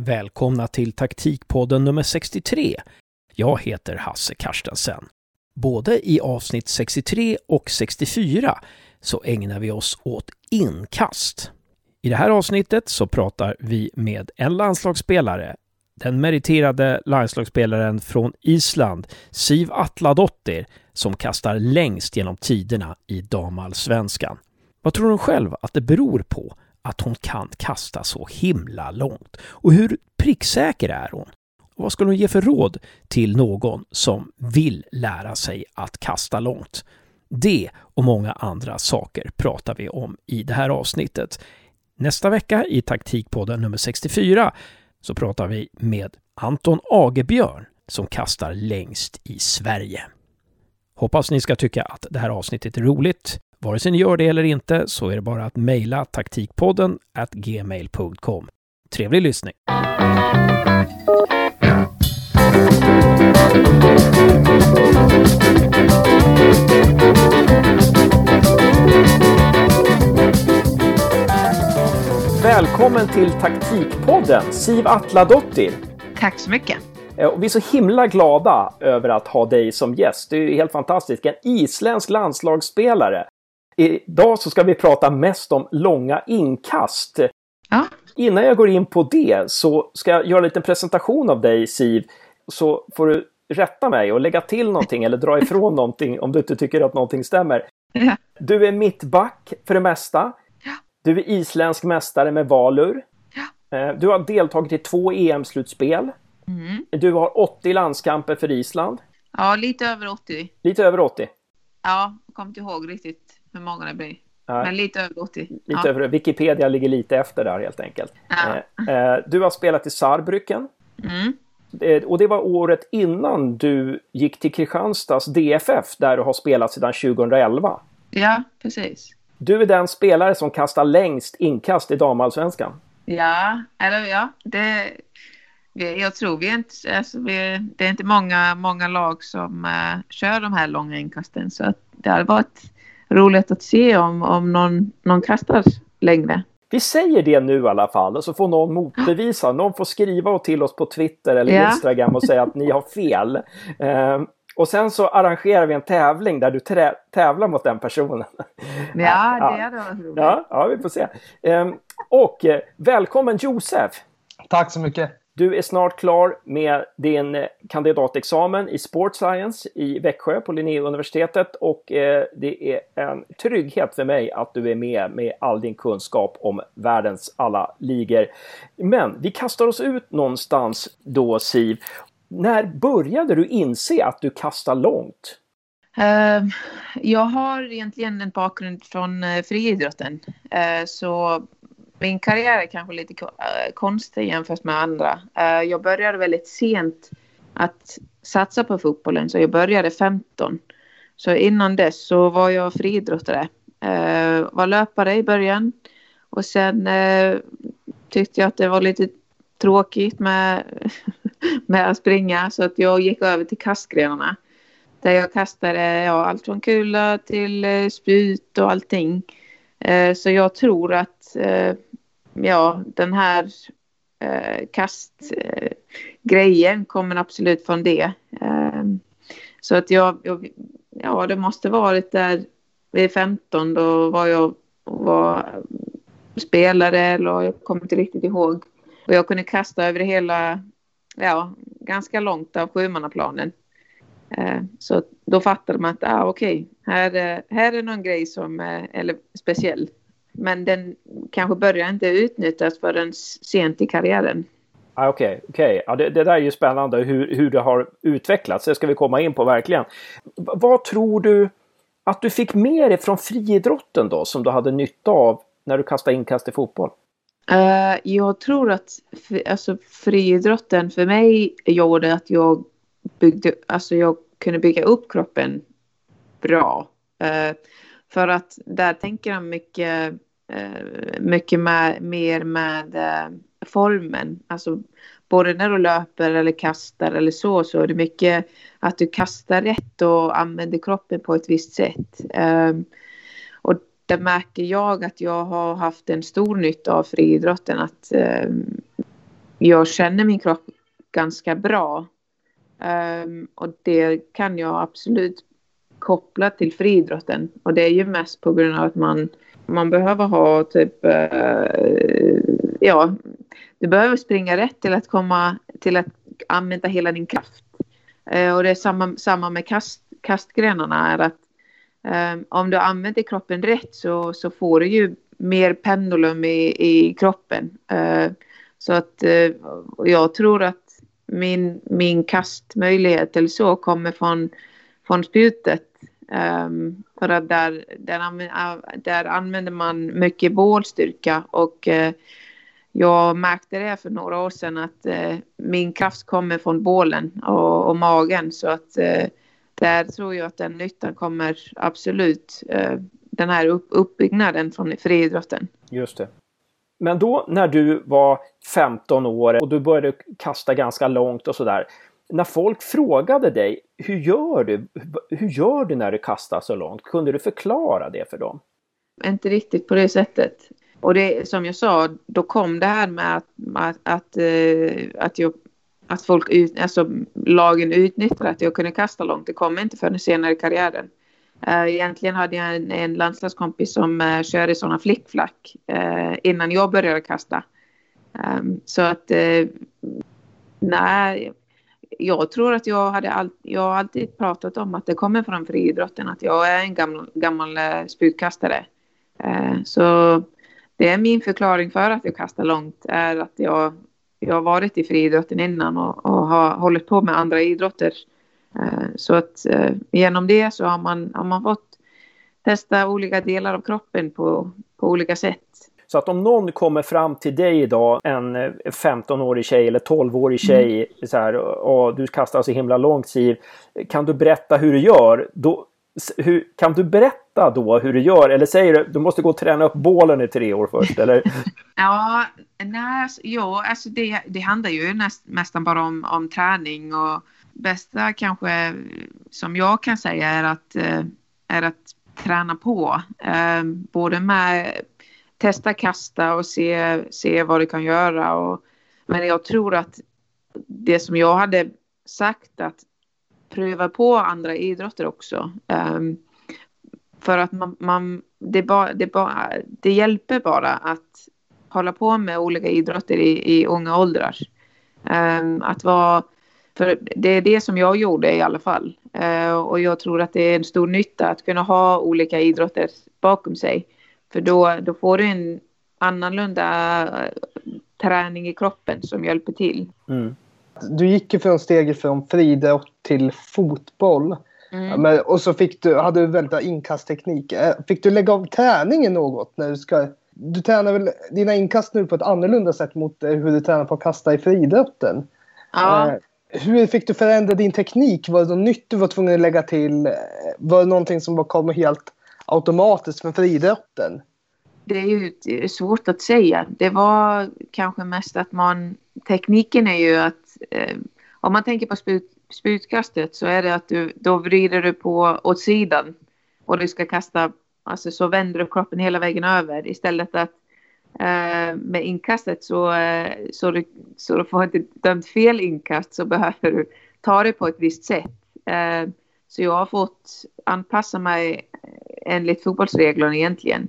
Välkomna till taktikpodden nummer 63. Jag heter Hasse Karstensen. Både i avsnitt 63 och 64 så ägnar vi oss åt inkast. I det här avsnittet så pratar vi med en landslagsspelare, den meriterade landslagsspelaren från Island, Siv Atladottir, som kastar längst genom tiderna i damallsvenskan. Vad tror hon själv att det beror på att hon kan kasta så himla långt? Och hur pricksäker är hon? Och vad skulle hon ge för råd till någon som vill lära sig att kasta långt? Det och många andra saker pratar vi om i det här avsnittet. Nästa vecka i taktikpodden nummer 64 så pratar vi med Anton Agebjörn som kastar längst i Sverige. Hoppas ni ska tycka att det här avsnittet är roligt. Vare sig ni gör det eller inte så är det bara att mejla taktikpodden at gmail.com. Trevlig lyssning! Välkommen till Taktikpodden, Siv Atladottir. Tack så mycket. Eh, vi är så himla glada över att ha dig som gäst. Du är helt fantastisk. En isländsk landslagsspelare. Idag så ska vi prata mest om långa inkast. Ja. Innan jag går in på det så ska jag göra en liten presentation av dig Siv. Så får du rätta mig och lägga till någonting eller dra ifrån någonting om du inte tycker att någonting stämmer. Ja. Du är mittback för det mesta. Ja. Du är isländsk mästare med Valur. Ja. Eh, Du har deltagit i två EM-slutspel. Mm. Du har 80 landskamper för Island. Ja, lite över 80. Lite över 80. Ja, jag kommer inte ihåg riktigt hur många det blir. Nej. Men lite över 80. Lite ja. över, Wikipedia ligger lite efter där helt enkelt. Ja. Eh, eh, Du har spelat i Saarbrücken. Mm. Eh, Och det var året innan du gick till Kristianstads DFF där du har spelat sedan 2011. ja, precis. Du är den spelare som kastar längst inkast i damallsvenskan. Ja, eller ja, det... Jag tror vi är inte... Alltså vi, det är inte många, många lag som eh, kör de här långa inkasten. Så att det hade varit roligt att se om, om någon, någon kastar längre. Vi säger det nu i alla fall och så får någon motbevisa. Någon får skriva till oss på Twitter eller Ja. Instagram och säga att ni har fel. Eh, och sen så arrangerar vi en tävling där du tävlar mot den personen. Ja, Ja. det hade varit roligt. Ja, ja vi får se. Eh, och eh, välkommen Josef! Tack så mycket. Du är snart klar med din eh, kandidatexamen i Sport Science i Växjö på Linnéuniversitetet och eh, det är en trygghet för mig att du är med med all din kunskap om världens alla ligor. Men vi kastar oss ut någonstans då Siv. När började du inse att du kastar långt? Ehm, jag har egentligen en bakgrund från eh, friidrotten. Så min karriär är kanske lite eh, konstig jämfört med andra. Eh, jag började väldigt sent att satsa på fotbollen, så jag började 15. Så innan dess så var jag friidrottare. Eh, var löpare i början och sen tyckte jag att det var lite tråkigt med, med att springa så att jag gick över till kastgrenarna. Där jag kastade ja, allt från kula till spjut och allting. Så jag tror att ja, den här eh, kastgrejen kommer absolut från det. Eh, så att jag, jag, ja det måste varit där vid 15 då var jag var spelare eller jag kommer inte riktigt ihåg. Och jag kunde kasta över hela, ja, ganska långt av sjumannaplanen. Eh, så då fattade man att ah, okej, här, är- här är någon grej som är eller speciell. Men den kanske börjar inte utnyttjas förrän sent i karriären. Ah, Okej, okej. Ja, det, det där är ju spännande hur, hur det har utvecklats. Det ska vi komma in på verkligen. V- vad tror du att du fick med dig från friidrotten då som du hade nytta av när du kastade inkast i fotboll? Eh, jag tror att alltså, friidrotten för mig gjorde att jag byggde, alltså jag kunde bygga upp kroppen bra. Eh, för att där tänker jag mycket, Eh, mycket med, mer med eh, formen. Alltså både när du löper eller kastar eller så, så är det mycket att du kastar rätt och använder kroppen på ett visst sätt. Eh, och där märker jag att jag har haft en stor nytta av friidrotten. Att, eh, jag känner min kropp ganska bra. Eh, och det kan jag absolut koppla till friidrotten. Och det är ju mest på grund av att man, man behöver ha typ, eh, ja, du behöver springa rätt till att komma till att använda hela din kraft. Eh, och det är samma, samma med kast, kastgrenarna är att eh, om du använder kroppen rätt så, så får du ju mer pendulum i, i kroppen. Eh, så att eh, jag tror att min, min kastmöjlighet eller så kommer från, från spjutet. Um, för att där, där, använder, där använder man mycket bålstyrka och eh, jag märkte det för några år sedan att eh, min kraft kommer från bålen och, och magen så att eh, där tror jag att den nyttan kommer absolut den här upp, uppbyggnaden från friidrotten. Just det. Men då när du var 15 år och du började kasta ganska långt och sådär. När folk frågade dig, hur gör du? Hur gör du när du kastar så långt? Kunde du förklara det för dem? Inte riktigt på det sättet. Och det som jag sa, då kom det här med att, att, att, eh, att, jag, att folk, ut, alltså lagen utnyttjade att jag kunde kasta långt. Det kom inte förrän senare i karriären. Eh, egentligen hade jag en, en landslagskompis som eh, körde sådana flickflack innan jag började kasta. Ehm, så att nej, jag tror att jag hade all, jag alltid pratat om att det kommer från friidrotten, att jag är en gammal, gammal eh, spjutkastare. Eh, så det är min förklaring för att jag kastar långt, är att jag, jag har varit i friidrotten innan och, och har hållit på med andra idrotter Eh, så att eh, genom det så har man, har man fått testa olika delar av kroppen på, på olika sätt. Så att om någon kommer fram till dig idag, en 15-årig eh, tjej eller 12-årig tjej, mm. så här, och du kastar så himla långt Siv, kan du berätta hur du gör? Då, hur, kan du berätta då hur du gör? Eller säger du du måste gå och träna upp bålen i tre år först? Eller? ja, nej, alltså, ja, alltså det, det handlar ju näst, nästan bara om, om träning och bästa kanske som jag kan säga är att, eh, är att träna på. Eh, både med testa kasta och se, se vad du kan göra. Och, men jag tror att det som jag hade sagt att pröva på andra idrotter också. Um, för att man, man det, ba, det, ba, det hjälper bara att hålla på med olika idrotter i, i unga åldrar. Um, att vara för det är det som jag gjorde i alla fall. Uh, och jag tror att det är en stor nytta att kunna ha olika idrotter bakom sig. För då, då får du en annorlunda uh, träning i kroppen som hjälper till. Mm. Du gick ju från steget från friidrott till fotboll. Mm. Men, och så fick du, hade du väldigt inkastteknik. Eh, fick du lägga av träningen något? När du, ska, du tränar väl dina inkast nu på ett annorlunda sätt mot hur du tränar på att kasta i friidrotten? Ja hur fick du förändra din teknik? Var det något nytt du var tvungen att lägga till? Var det någonting som bara kom helt automatiskt för friidrotten? Det är ju svårt att säga. Det var kanske mest att man... Tekniken är ju att... Eh, om man tänker på spjut, spjutkastet så är det att du då vrider du på åt sidan och du ska kasta, alltså så vänder du kroppen hela vägen över istället att Eh, med inkastet så, eh, så, du, så du får inte dömt fel inkast så behöver du ta det på ett visst sätt. Eh, så jag har fått anpassa mig eh, enligt fotbollsreglerna egentligen.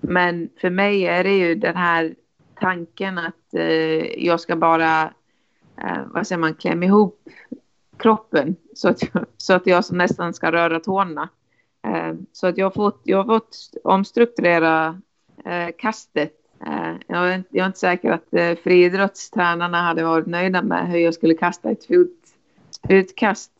Men för mig är det ju den här tanken att eh, jag ska bara, eh, vad säger man, klämma ihop kroppen så att, så att jag nästan ska röra tårna. Så att jag har fått, jag har fått omstrukturera kastet Eh, jag är, jag är inte säker att eh, friidrottstränarna hade varit nöjda med hur jag skulle kasta ett utkast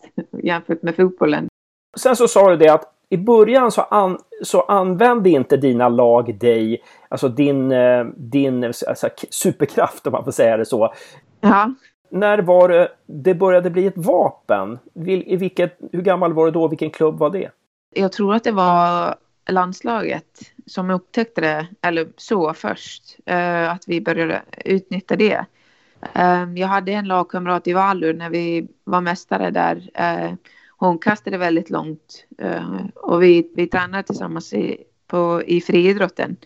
jämfört med fotbollen. Sen så sa du det att i början så, an, så använde inte dina lag dig, alltså din, eh, din alltså, superkraft om man får säga det så. Ja. När var det det började bli ett vapen? I vilket, hur gammal var du då? Vilken klubb var det? Jag tror att det var landslaget som upptäckte det, eller så först, uh, att vi började utnyttja det. Ehm, jag hade en lagkamrat i Valur när vi var mästare där. Ehm, hon kastade väldigt långt ehm, och vi, vi tränade tillsammans i, på, i friidrotten.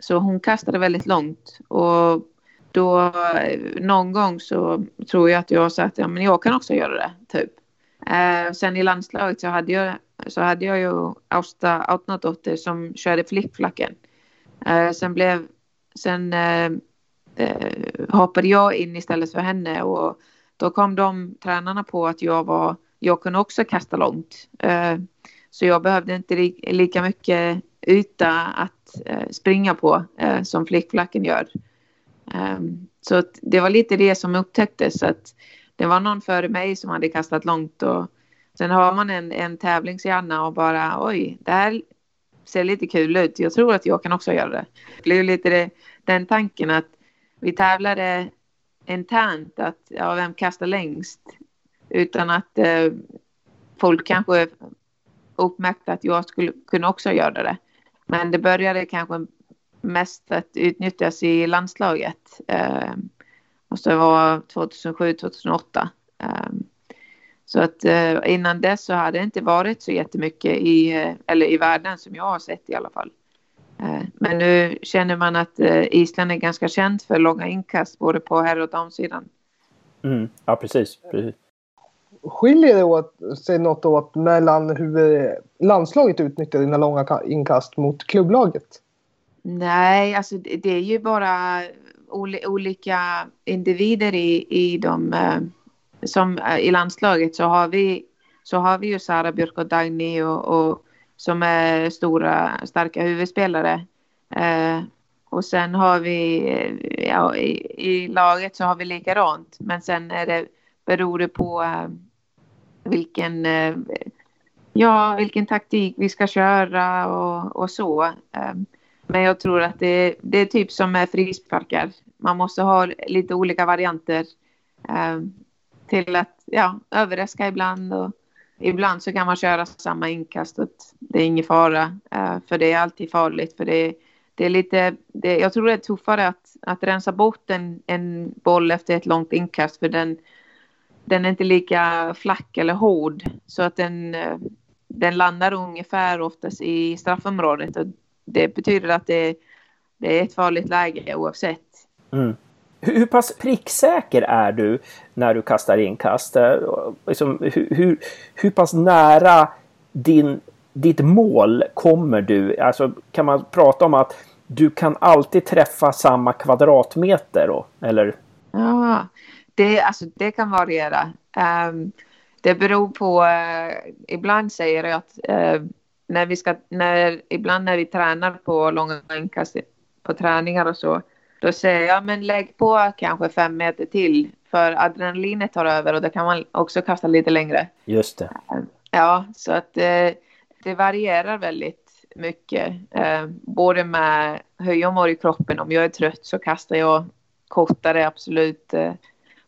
Så hon kastade väldigt långt och då någon gång så tror jag att jag sa att ja men jag kan också göra det typ. Sen i landslaget så hade jag, så hade jag ju Austa Autnadotter som körde flickflacken. Sen blev, sen Eh, hoppade jag in istället för henne och då kom de tränarna på att jag var, jag kunde också kasta långt. Eh, så jag behövde inte li lika mycket yta att eh, springa på eh, som flickflacken gör. Um, så det var lite det som upptäcktes att det var någon före mig som hade kastat långt och sen har man en, en tävlingshjärna och bara oj, det här ser lite kul ut. Jag tror att jag kan också göra det. Det blev lite det, den tanken att vi tävlade internt att ja, vem kastar längst utan att eh, folk kanske uppmärkte att jag skulle kunna också göra det. Men det började kanske mest att utnyttjas i landslaget. Eh, måste så vara 2007, 2008. Eh, så att eh, innan dess så hade det inte varit så jättemycket i, eh, eller i världen som jag har sett i alla fall. Eh, men nu känner man att eh, Island är ganska känt för långa inkast både på herr och damsidan. Mm, ja, precis. precis. Skiljer det åt, sig något åt mellan hur landslaget utnyttjar dina långa inkast mot klubblaget? Nej, alltså det är ju bara olika individer i, i de eh, som eh, i landslaget så har vi så har vi ju Sara Björk och Dagny och, och som är stora starka huvudspelare. Eh, och sen har vi ja, i, i, laget så har vi likadant men sen är det beror det på eh, vilken eh, ja vilken taktik vi ska köra och, och så. Eh, men jag tror att det, det är typ som med frisparkar. Man måste ha lite olika varianter eh, till att ja, överraska ibland. Och ibland så kan man köra samma inkast. Det är ingen fara, eh, för det är alltid farligt. För det, det är lite, det, jag tror det är tuffare att, att rensa bort en, en boll efter ett långt inkast. För den, den är inte lika flack eller hård. Så att den, eh, den landar ungefär oftast i straffområdet. Och det betyder att det, det är ett farligt läge oavsett. Mm. Hur, pass pricksäker är du när du kastar inkast? Eh, liksom, hur, hur, hur pass nära din, ditt mål kommer du? Alltså, kan man prata om att du kan alltid träffa samma kvadratmeter? Då, eller? Ja, det, alltså, det kan variera. Um, det beror på, uh, ibland säger jag att uh, när vi ska, när, ibland när vi tränar på långa inkast på träningar och så, då säger jag men lägg på kanske fem meter till för adrenalinet tar över och då kan man också kasta lite längre. Just det. Ja, så att eh, det varierar väldigt mycket. Eh, både med hur jag mår i kroppen. Om jag är trött så kastar jag kortare absolut. Eh,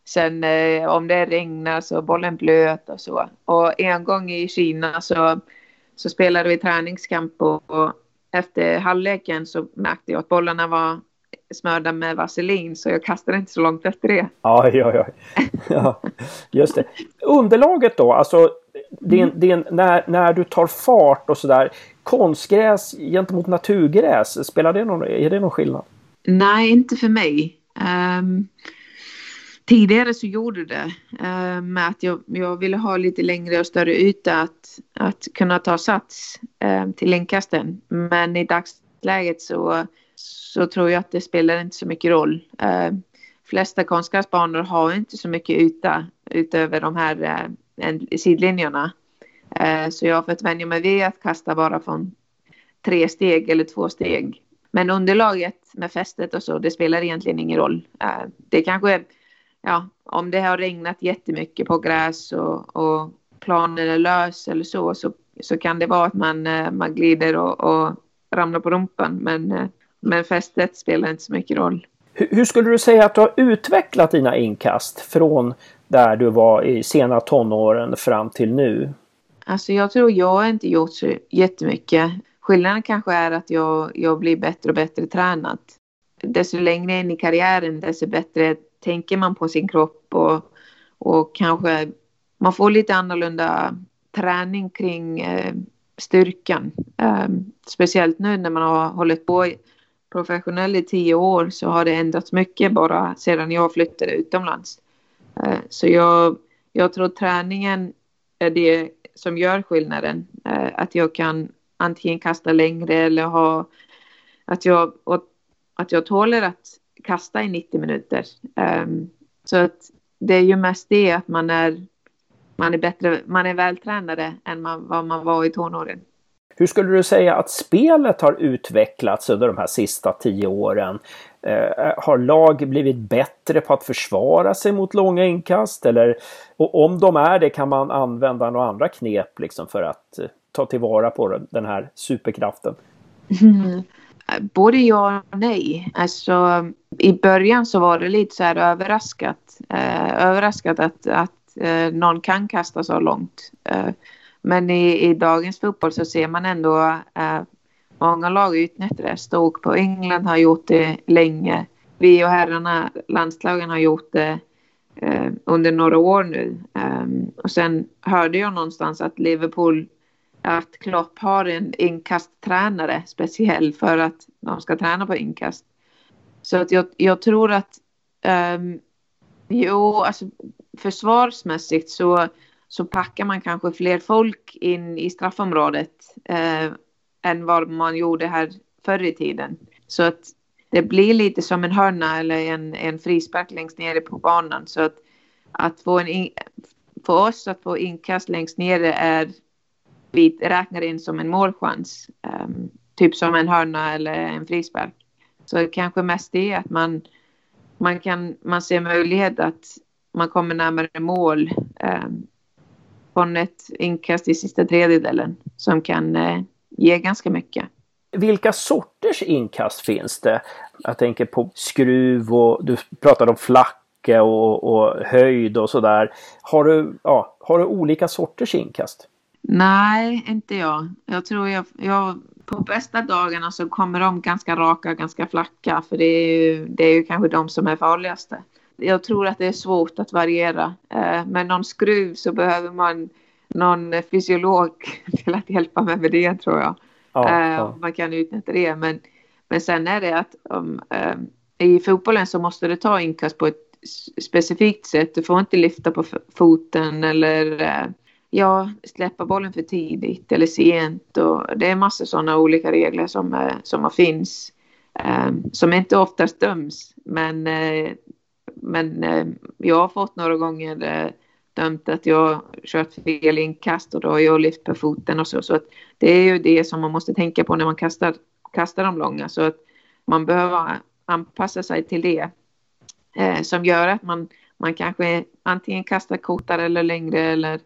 sen eh, om det regnar så är bollen blöt och så. Och en gång i Kina så så spelade vi träningskamp och, och efter halvleken så märkte jag att bollarna var smörda med vaselin så jag kastade inte så långt efter det. Ja, ja, ja. ja just det. Underlaget då, alltså din, mm. din, när, när du tar fart och sådär. Konstgräs gentemot naturgräs, spelar det någon, är det någon skillnad? Nej, inte för mig. Um, Tidigare så gjorde det eh, med att jag, jag ville ha lite längre och större yta att, att kunna ta sats eh, till inkasten. Men i dagsläget så, så tror jag att det spelar inte så mycket roll. Eh, flesta konstgräsbanor har inte så mycket yta utöver de här eh, sidlinjerna. Eh, så jag har fått vänja mig vid att kasta bara från tre steg eller två steg. Men underlaget med fästet och så, det spelar egentligen ingen roll. Eh, det kanske är ja, om det har regnat jättemycket på gräs och, och planen är lös eller så, så, så kan det vara att man, eh, man glider och, och ramlar på rumpan. Men, eh, men fästet spelar inte så mycket roll. Hur, hur skulle du säga att du har utvecklat dina inkast från där du var i sena tonåren fram till nu? Alltså jag tror jag har inte gjort så jättemycket. Skillnaden kanske är att jag, jag blir bättre och bättre tränad. Desto längre in i karriären desto bättre tänker man på sin kropp och, och kanske man får lite annorlunda träning kring eh, styrkan. Eh, speciellt nu när man har hållit på professionell i tio år så har det ändrats mycket bara sedan jag flyttade utomlands. Eh, så jag, jag tror träningen är det som gör skillnaden. Eh, att jag kan antingen kasta längre eller ha att jag, att jag tåler att kasta i 90 minuter. Ehm, så att det är ju mest det att man är, man är bättre, man är vältränade än man, vad man var i tonåren. Hur skulle du säga att spelet har utvecklats under de här sista tio åren? Eh, har lag blivit bättre på att försvara sig mot långa inkast? Eller, och om de är det, kan man använda några andra knep liksom för att eh, ta tillvara på den här superkraften? Mm. Både ja och nej. Alltså, I början så var det lite så här överraskat. Eh, överraskat att, att eh, någon kan kasta så långt. Eh, men i, i dagens fotboll så ser man ändå eh, många lag utnyttjar det. Stoke på England har gjort det länge. Vi och herrarna, landslagen har gjort det eh, under några år nu. Eh, och sen hörde jag någonstans att Liverpool att Klopp har en inkasttränare speciell för att de ska träna på inkast. Så att jag, jag tror att um, jo, alltså försvarsmässigt så, så packar man kanske fler folk in i straffområdet eh, än vad man gjorde här förr i tiden. Så att det blir lite som en hörna eller en, en frispark längst nere på banan. Så att, att få en in, för oss att få inkast längst nere är vi räknar in som en målchans. Um, typ som en hörna eller en frispark. Så kanske mest det att man, man, kan, man ser möjlighet att man kommer närmare mål um, från ett inkast i sista tredjedelen som kan uh, ge ganska mycket. Vilka sorters inkast finns det? Jag tänker på skruv och du pratade om flacka och, och höjd och sådär. Har du, ja, har du olika sorters inkast? Nej, inte jag. Jag tror jag, jag på bästa dagarna så kommer de ganska raka, ganska flacka, för det är ju, det är ju kanske de som är farligaste. Jag tror att det är svårt att variera. Eh, med någon skruv så behöver man någon fysiolog till att hjälpa mig med det tror jag. Ja, eh, ja. Man kan utnyttja det. Men, men sen är det att um, um, i fotbollen så måste du ta inkast på ett specifikt sätt. Du får inte lyfta på foten eller ja, släppa bollen för tidigt eller sent. Och det är massor sådana olika regler som, som finns. Um, som inte oftast döms. Men, uh, men eh, jag har fått några gånger eh, dömt att jag kört fel inkast och då har jag lyft på foten och så. Så att det är ju det som man måste tänka på när man kastar, kastar de långa. Så att man behöver anpassa sig till det. Eh, som gör att man, man kanske antingen kastar kortare eller längre eller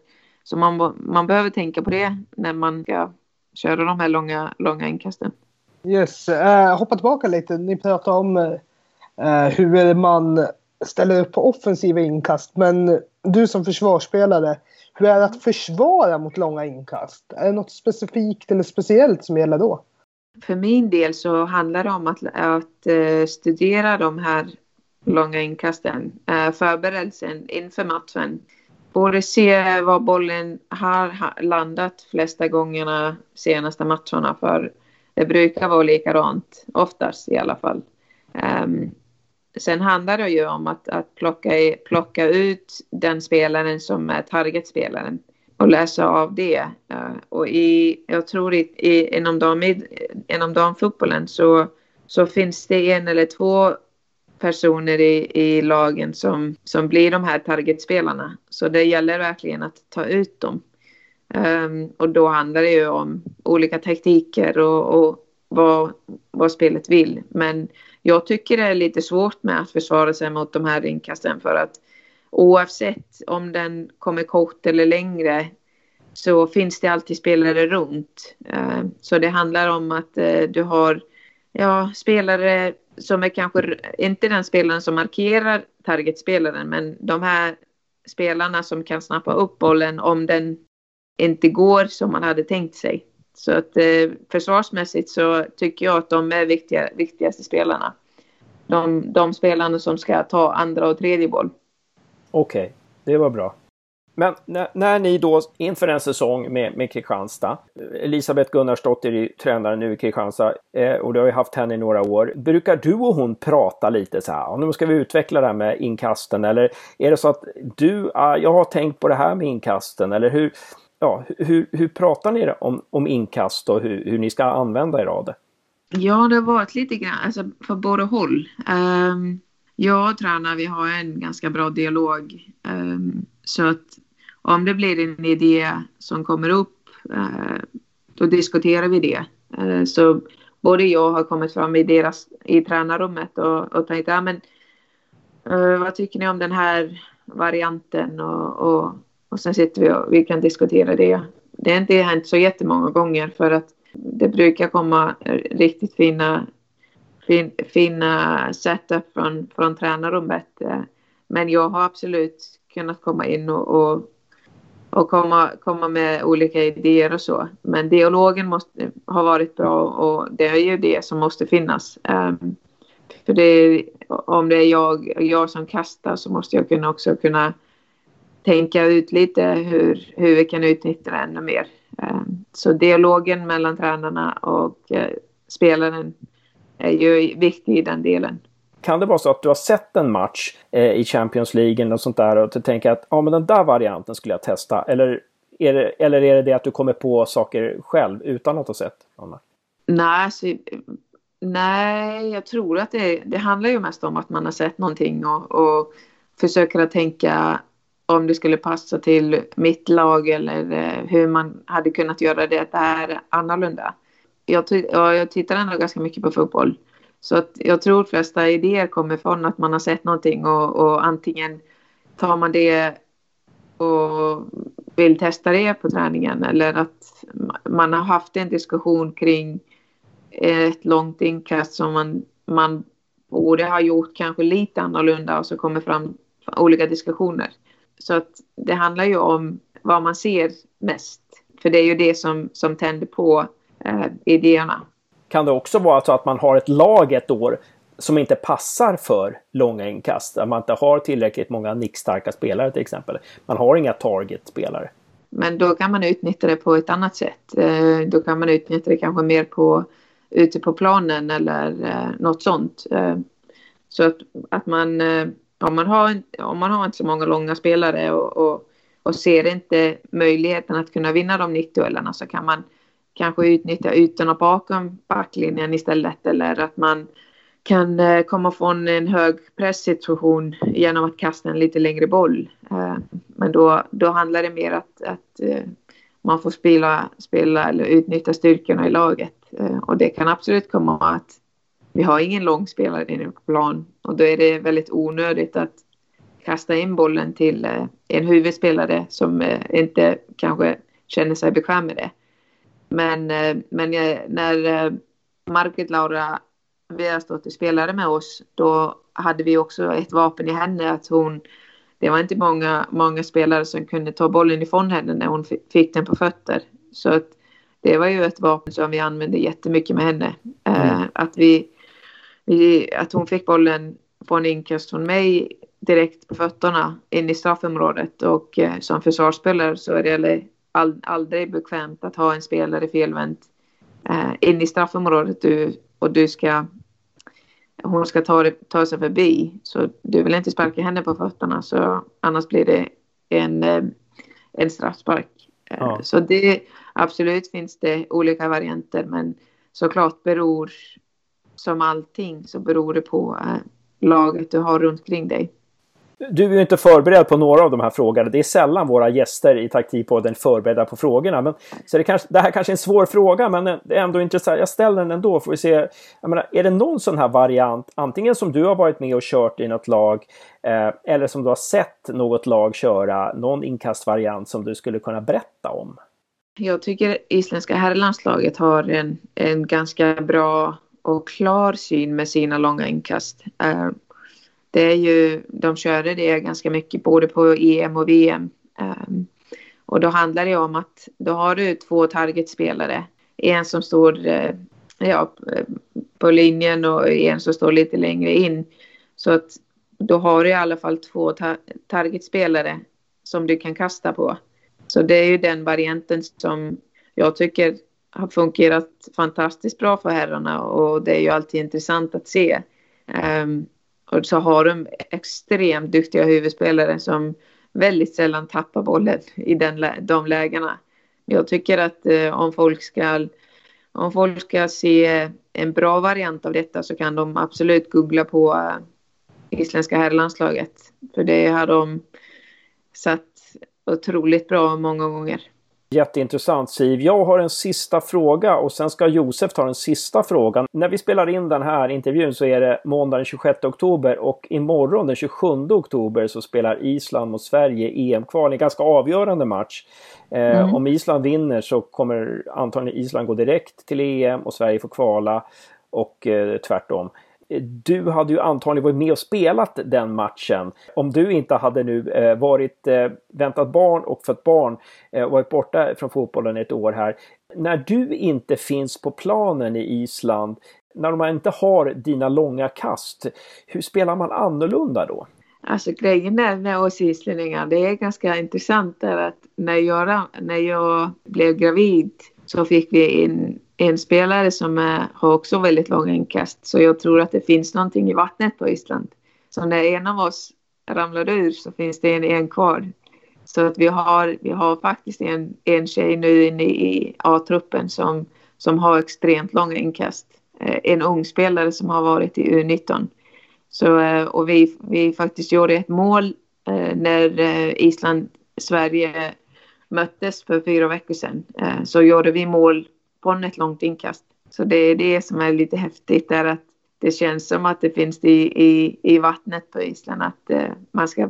så man, man behöver tänka på det när man ska köra de här långa, långa inkasten. Yes, uh, hoppa tillbaka lite. Ni pratar om uh, hur man ställer upp på offensiva inkast. Men du som försvarsspelare, hur är det att försvara mot långa inkast? Är det något specifikt eller speciellt som gäller då? För min del så handlar det om att, att eh, studera de här långa inkasten, eh, förberedelsen inför matchen. Både se var bollen har landat flesta gångerna senaste matcherna för det brukar vara likadant, oftast i alla fall. Um, Sen handlar det ju om att, att plocka, plocka ut den spelaren som är targetspelaren och läsa av det. Eh, och i, jag tror i, i, inom, dam, inom damfotbollen så, så finns det en eller två personer i, i lagen som, som blir de här targetspelarna. Så det gäller verkligen att ta ut dem. Um, och då handlar det ju om olika taktiker och, och vad, vad spelet vill. Men jag tycker det är lite svårt med att försvara sig mot de här inkasten för att oavsett om den kommer kort eller längre så finns det alltid spelare runt. Eh, så det handlar om att eh, du har ja, spelare som är kanske inte den spelaren som markerar targetspelaren men de här spelarna som kan snappa upp bollen om den inte går som man hade tänkt sig. Så att eh, försvarsmässigt så tycker jag att de är viktiga, viktigaste spelarna. De, de spelarna som ska ta andra och tredje boll. Okej, okay, det var bra. Men när, när, ni då inför en säsong med, med Kristianstad, Elisabeth Gunnarsdotter är tränare nu i Kristianstad eh, och du har ju haft henne i några år. Brukar du och hon prata lite så här, nu ska vi utveckla det här med inkasten eller är det så att du, ah, jag har tänkt på det här med inkasten eller hur, ja, hur, hur pratar ni om, om inkast och hur, hur ni ska använda er av det? Ja, det har varit lite grann, alltså för båda håll. Um, jag och tränaren, vi har en ganska bra dialog. Um, så att om det blir en idé som kommer upp, uh, då diskuterar vi det. Uh, så både jag har kommit fram i, deras, i tränarrummet och, och tänkt, ja men uh, vad tycker ni om den här varianten? Och, och, och sen sitter vi och vi kan diskutera det. Det har inte hänt så jättemånga gånger för att det brukar komma riktigt fina, fin, fina setup från, från tränarrummet. Men jag har absolut kunnat komma in och, och, och komma, komma med olika idéer och så. Men dialogen måste ha varit bra och det är ju det som måste finnas. Um, för det, om det är jag, jag som kastar så måste jag kunna också kunna tänka ut lite hur, hur vi kan utnyttja det ännu mer. Ehm, så dialogen mellan tränarna och eh, spelaren är ju viktig i den delen. Kan det vara så att du har sett en match eh, i Champions League eller sånt där och du tänker att ja, men den där varianten skulle jag testa? Eller är, det, eller är det det att du kommer på saker själv utan att ha sett? Anna? Nej, alltså, nej, jag tror att det, det handlar ju mest om att man har sett någonting och, och försöker att tänka om det skulle passa till mitt lag eller eh, hur man hade kunnat göra det där annorlunda. Jag, jag tittar ändå ganska mycket på fotboll. Så att jag tror de flesta idéer kommer från att man har sett någonting och, och antingen tar man det och vill testa det på träningen eller att man har haft en diskussion kring ett långt inkast som man, man borde ha gjort kanske lite annorlunda och så kommer fram olika diskussioner. Så att det handlar ju om vad man ser mest. För det är ju det som, som tänder på eh, idéerna. Kan det också vara så att man har ett lag ett år som inte passar för långa inkast? Att man inte har tillräckligt många nickstarka spelare till exempel. Man har inga target-spelare. Men då kan man utnyttja det på ett annat sätt. Eh, då kan man utnyttja det kanske mer på ute på planen eller eh, något sånt. Eh, så att, att man om man har, om man har inte så många långa spelare och, och, och ser inte möjligheten att kunna vinna de 90-duellerna så kan man kanske utnyttja ytorna bakom backlinjen istället eller att man kan eh, komma från en hög presssituation genom att kasta en lite längre boll. Eh, men då, då handlar det mer att, att eh, man får spela, spela eller utnyttja styrkorna i laget. Och det kan absolut komma att vi har ingen långspelare inne på plan och då är det väldigt onödigt att kasta in bollen till eh, en huvudspelare som eh, inte kanske känner sig bekväm med det. Men, eh, men när Margit Laura och spelade med oss, då hade vi också ett vapen i henne att hon det var inte många, många spelare som kunde ta bollen ifrån henne när hon fick den på fötter. Så att det var ju ett vapen som vi använde jättemycket med henne. Mm. att vi att hon fick bollen på en inkast från mig direkt på fötterna in i straffområdet och eh, som försvarsspelare så är det all, aldrig bekvämt att ha en spelare felvänt eh, in i straffområdet du, och du ska hon ska ta, ta sig förbi så du vill inte sparka henne på fötterna så annars blir det en, eh, en straffspark. Eh, ja. Så det absolut finns det olika varianter men såklart beror som allting så beror det på eh, laget du har runt omkring dig. Du är ju inte förberedd på några av de här frågorna. Det är sällan våra gäster i Taktikpodden är förberedda på frågorna. Men, så det, kanske, det här kanske är en svår fråga, men det är ändå intressant. Jag ställer den ändå. Får vi se. Menar, är det någon sån här variant, antingen som du har varit med och kört i något lag, eh, eller som du har sett något lag köra, någon inkastvariant som du skulle kunna berätta om? Jag tycker isländska herrlandslaget har en, en ganska bra och klar syn med sina långa inkast. Eh, det är ju, de körde det ganska mycket både på EM och VM. Eh, och då handlar det om att då har du två targetspelare. En som står eh, ja, på linjen och en som står lite längre in. Så att då har du i alla fall två tar targetspelare som du kan kasta på. Så det är ju den varianten som jag tycker har fungerat fantastiskt bra för herrarna och det är ju alltid intressant att se. Um, och så har de extremt duktiga huvudspelare som väldigt sällan tappar bollen i den, de lägena. Jag tycker att uh, om folk ska om folk ska se en bra variant av detta så kan de absolut googla på uh, isländska herrlandslaget. För det har de satt otroligt bra många gånger. Jätteintressant Siv. Jag har en sista fråga och sen ska Josef ta den sista frågan. När vi spelar in den här intervjun så är det måndag den 26 oktober och imorgon den 27 oktober så spelar Island mot Sverige EM-kval. En ganska avgörande match. Eh, mm. Om Island vinner så kommer antagligen Island gå direkt till EM och Sverige får kvala och eh, tvärtom du hade ju antagligen varit med och spelat den matchen. Om du inte hade nu eh, varit eh, väntat barn och fött barn eh, och varit borta från fotbollen ett år här. När du inte finns på planen i Island, när man inte har dina långa kast, hur spelar man annorlunda då? Alltså grejen är med oss islänningar, det är ganska intressant där att när jag, när jag blev gravid så fick vi in en spelare som är, har också väldigt långa inkast. Så jag tror att det finns någonting i vattnet på Island. Så när en av oss ramlar ur så finns det en, en kvar. Så att vi har, vi har faktiskt en, en tjej nu inne i A-truppen som, som har extremt långa inkast. Eh, en ung spelare som har varit i U19. Så, eh, och vi, vi faktiskt gjorde ett mål eh, när Island-Sverige möttes för fyra veckor sedan. Så gjorde vi mål från ett långt inkast. Så det är det som är lite häftigt är att det känns som att det finns i, i, i vattnet på Island att, eh, man ska,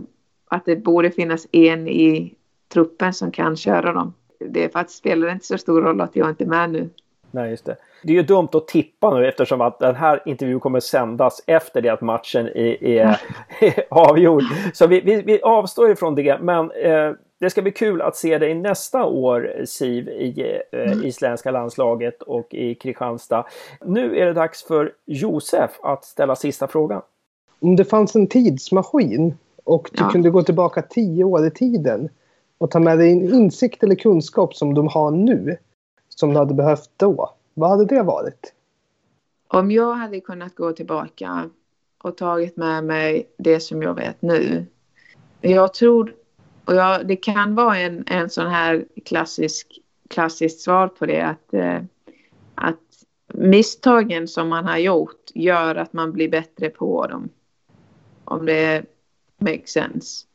att det borde finnas en i truppen som kan köra dem. Det faktiskt spelar inte så stor roll att jag inte är med nu. Nej, just det. Det är ju dumt att tippa nu eftersom att den här intervjun kommer sändas efter det att matchen är, är, är avgjord. Så vi, vi, vi avstår ifrån det. Men eh, det ska bli kul att se dig nästa år Siv i eh, mm. isländska landslaget och i Kristianstad. Nu är det dags för Josef att ställa sista frågan. Om det fanns en tidsmaskin och du ja. kunde gå tillbaka tio år i tiden och ta med dig en insikt eller kunskap som de har nu som du hade behövt då. Vad hade det varit? Om jag hade kunnat gå tillbaka och tagit med mig det som jag vet nu. Jag tror och jag, det kan vara en, en sån här klassisk, klassiskt svar på det att, eh, att misstagen som man har gjort gör att man blir bättre på dem. Om det makes sense.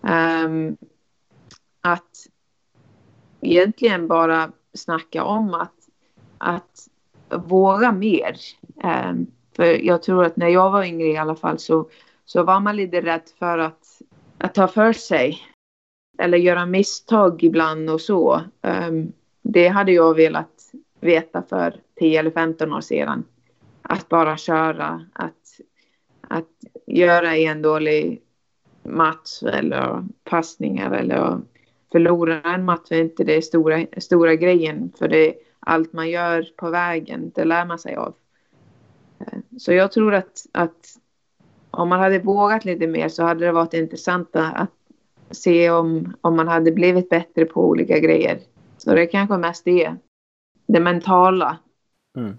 Um, att egentligen bara snacka om att, att våga mer. Um, för jag tror att när jag var yngre i alla fall så, så var man lite rädd för att, att ta för sig eller göra misstag ibland och så. Um, det hade jag velat veta för 10 eller 15 år sedan. Att bara köra, att, att göra en dålig match eller passningar eller förlora en match är inte det stora, stora grejen. För det allt man gör på vägen, det lär man sig av. Ehm, så jag tror att, att om man hade vågat lite mer så hade det varit intressant att se om, om man hade blivit bättre på olika grejer. Så det är kanske mest det. Det mentala. Mm.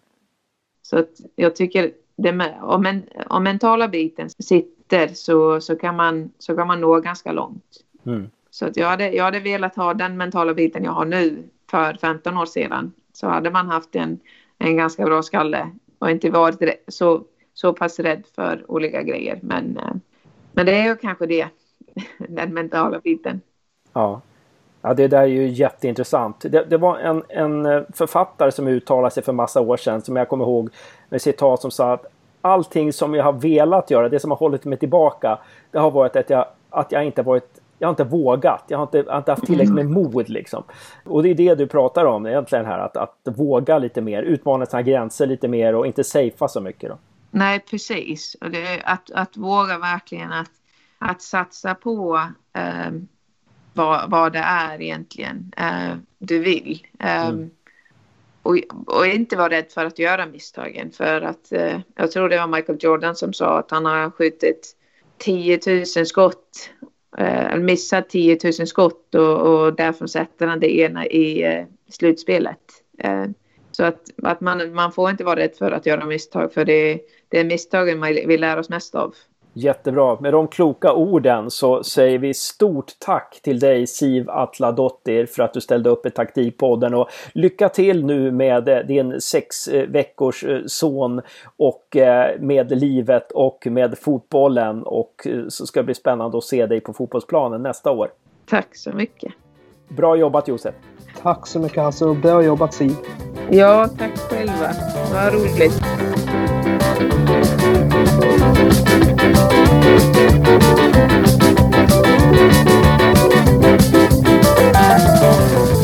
Så att jag tycker det, om, men, om mentala biten sitter så, så, kan man, så kan man nå ganska långt. Mm. Så att jag, hade, jag hade velat ha den mentala biten jag har nu för 15 år sedan. Så hade man haft en, en ganska bra skalle och inte varit så, så pass rädd för olika grejer. Men, eh, men det är ju kanske det den mentala biten. Ja. Ja, det där är ju jätteintressant. Det, det var en, en eh, författare som uttalade sig för massa år sedan som jag kommer ihåg med citat som sa att allting som jag har velat göra, det som har hållit mig tillbaka, det har varit att jag, att jag inte varit jag har inte vågat, jag har inte, jag har inte haft tillräckligt med mod liksom. Och det är det du pratar om egentligen här, att, att våga lite mer, utmana sina gränser lite mer och inte safea så mycket. Då. Nej, precis. Och det, att, att våga verkligen att att satsa på eh, vad, vad det är egentligen eh, du vill. Eh, mm. och, och, inte vara rädd för att göra misstagen. För att eh, jag tror det var Michael Jordan som sa att han har skjutit 10 000 skott eh, missar 10 000 skott och, och därför sätter han det ena i eh, slutspelet. Eh, så att, att man, man får inte vara rädd för att göra misstag för det, det är misstagen man vill lära oss mest av. Jättebra. Med de kloka orden så säger vi stort tack till dig Siv Atladottir för att du ställde upp i taktikpodden och lycka till nu med eh, din sex eh, veckors eh, son och med livet och med fotbollen och så ska det bli spännande att se dig på fotbollsplanen nästa år. Tack så mycket. Bra jobbat Josef. Tack så mycket Hasse och bra jobbat Siv. Ja, tack själva. Vad roligt. Thank you.